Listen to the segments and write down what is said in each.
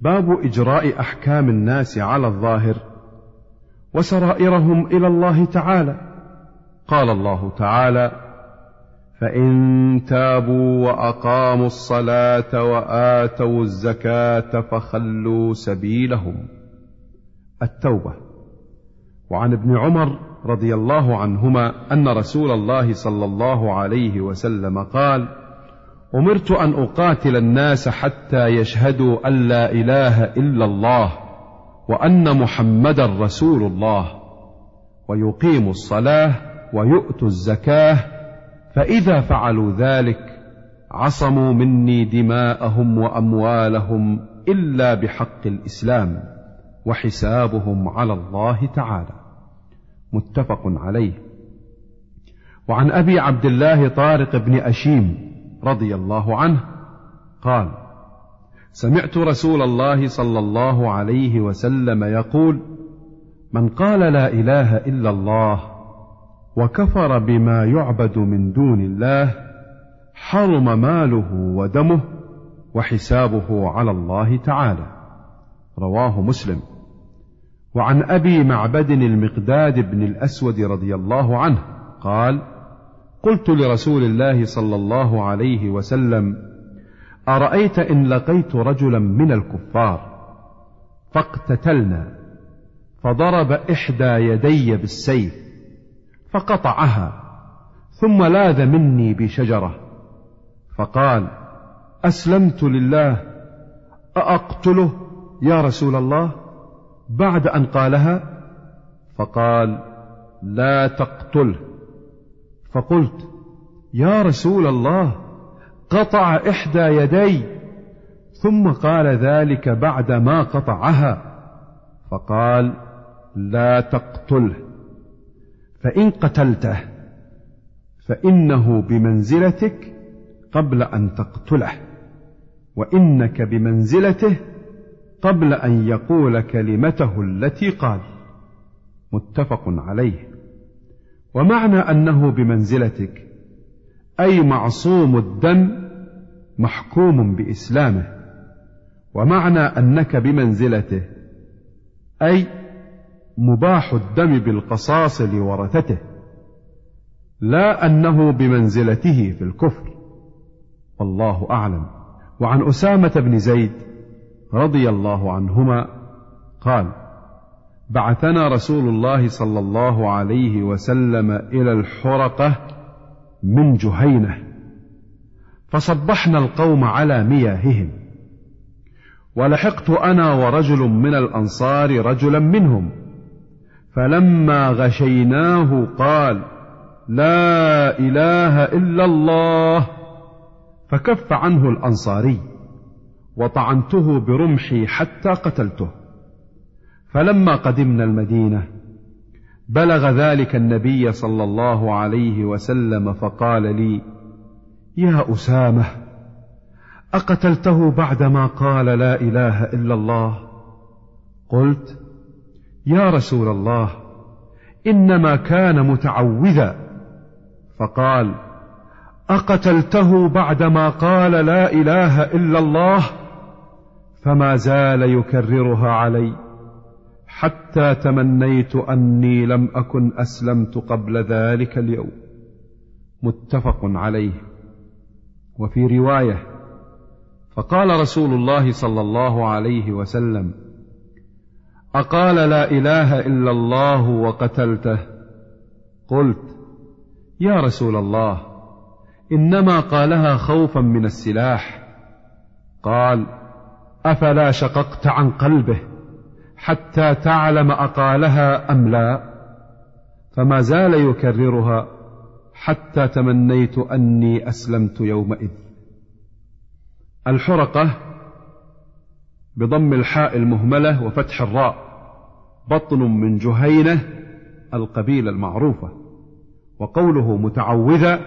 باب إجراء أحكام الناس على الظاهر وسرائرهم إلى الله تعالى. قال الله تعالى فإن تابوا وأقاموا الصلاة وآتوا الزكاة فخلوا سبيلهم. التوبة. وعن ابن عمر رضي الله عنهما أن رسول الله صلى الله عليه وسلم قال أمرت أن أقاتل الناس حتى يشهدوا أن لا إله إلا الله وأن محمدا رسول الله. ويقيموا الصلاة ويؤتوا الزكاة فإذا فعلوا ذلك عصموا مني دماءهم وأموالهم إلا بحق الإسلام وحسابهم على الله تعالى. متفق عليه. وعن أبي عبد الله طارق بن أشيم رضي الله عنه قال سمعت رسول الله صلى الله عليه وسلم يقول من قال لا إله إلا الله وكفر بما يعبد من دون الله حرم ماله ودمه وحسابه على الله تعالى. رواه مسلم. وعن أبي معبد المقداد بن الأسود رضي الله عنه قال قلت لرسول الله صلى الله عليه وسلم أرأيت إن لقيت رجلا من الكفار؟ فاقتتلنا فضرب إحدى يدي بالسيف فقطعها ثم لاذ مني بشجرة فقال أسلمت لله أأقتله يا رسول الله؟ بعد أن قالها فقال لا تقتله. فقلت يا رسول الله قطع إحدى يدي. ثم قال ذلك بعد ما قطعها. فقال لا تقتله. فإن قتلته فإنه بمنزلتك قبل أن تقتله. وإنك بمنزلته قبل أن يقول كلمته التي قال. متفق عليه. ومعنى أنه بمنزلتك أي معصوم الدم محكوم بإسلامه ومعنى أنك بمنزلته أي مباح الدم بالقصاص لورثته لا أنه بمنزلته في الكفر. والله أعلم. وعن أسامة بن زيد رضي الله عنهما قال بعثنا رسول الله صلى الله عليه وسلم إلى الحرقة من جهينة فصبحنا القوم على مياههم. ولحقت أنا ورجل من الأنصار رجلا منهم فلما غشيناه قال لا إله إلا الله. فكف عنه الأنصاري وطعنته برمحي حتى قتلته. فلما قدمنا المدينة بلغ ذلك النبي صلى الله عليه وسلم فقال لي يا أسامة أقتلته بعدما قال لا إله إلا الله؟ قلت يا رسول الله إنما كان متعوذا. فقال أقتلته بعدما قال لا إله إلا الله فما زال يكررها علي. حتى تمنيت أني لم أكن أسلمت قبل ذلك اليوم. متفق عليه. وفي رواية فقال رسول الله صلى الله عليه وسلم أقال لا إله إلا الله وقتلته. قلت يا رسول الله إنما قالها خوفا من السلاح. قال أفلا شققت عن قلبه؟ حتى تعلم أقالها أم لا فما زال يكررها حتى تمنيت أني أسلمت يومئذ. الحرقة بضم الحاء المهملة وفتح الراء بطن من جهينة القبيله المعروفة وقوله متعوذا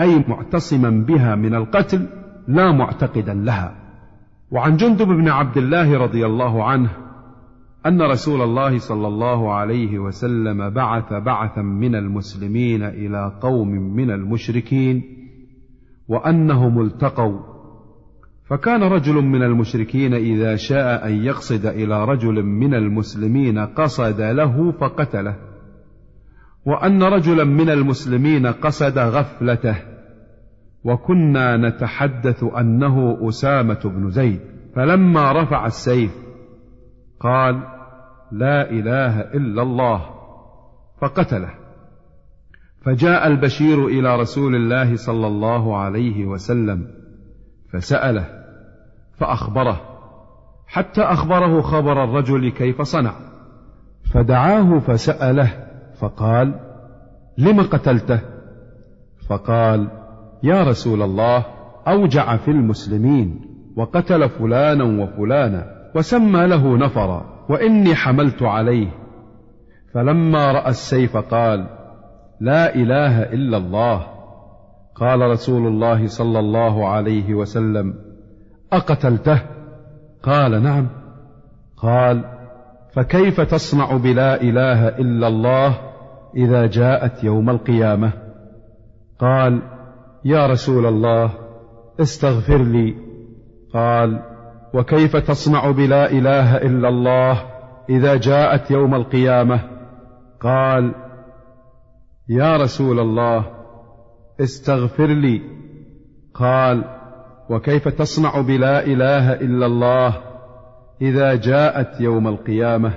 أي معتصما بها من القتل لا معتقدا لها. وعن جندب بن عبد الله رضي الله عنه أن رسول الله صلى الله عليه وسلم بعث بعثا من المسلمين إلى قوم من المشركين وأنهم التقوا. فكان رجل من المشركين إذا شاء أن يقصد إلى رجل من المسلمين قصد له فقتله وأن رجلا من المسلمين قصد غفلته. وكنا نتحدث أنه أسامة بن زيد فلما رفع السيف قال لا إله إلا الله فقتله. فجاء البشير إلى رسول الله صلى الله عليه وسلم فسأله فأخبره حتى أخبره خبر الرجل كيف صنع. فدعاه فسأله فقال لم قتلته؟ فقال يا رسول الله أوجع في المسلمين وقتل فلانا وفلانا. وسمى له نفرا وإني حملت عليه. فلما رأى السيف قال لا إله إلا الله. قال رسول الله صلى الله عليه وسلم أقتلته؟ قال نعم. قال فكيف تصنع بلا إله إلا الله إذا جاءت يوم القيامة؟ قال يا رسول الله استغفر لي. قال وكيف تصنع بلا إله إلا الله إذا جاءت يوم القيامة؟ قال يا رسول الله استغفر لي. قال وكيف تصنع بلا إله إلا الله إذا جاءت يوم القيامة؟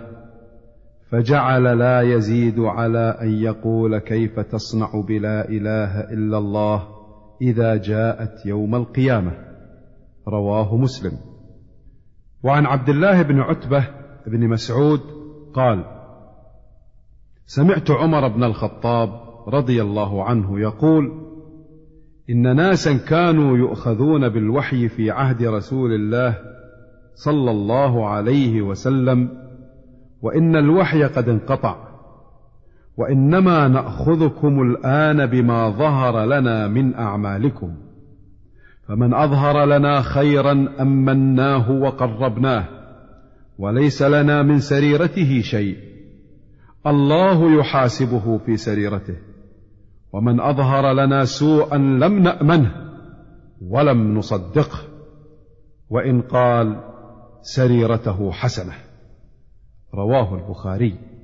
فجعل لا يزيد على أن يقول كيف تصنع بلا إله إلا الله إذا جاءت يوم القيامة؟ رواه مسلم. وعن عبد الله بن عتبة بن مسعود قال سمعت عمر بن الخطاب رضي الله عنه يقول إن ناسا كانوا يؤخذون بالوحي في عهد رسول الله صلى الله عليه وسلم وإن الوحي قد انقطع وإنما نأخذكم الآن بما ظهر لنا من أعمالكم. فمن أظهر لنا خيرا أمناه وقربناه وليس لنا من سريرته شيء. الله يحاسبه في سريرته ومن أظهر لنا سوءا لم نأمنه ولم نصدقه وإن قال سريرته حسنة. رواه البخاري.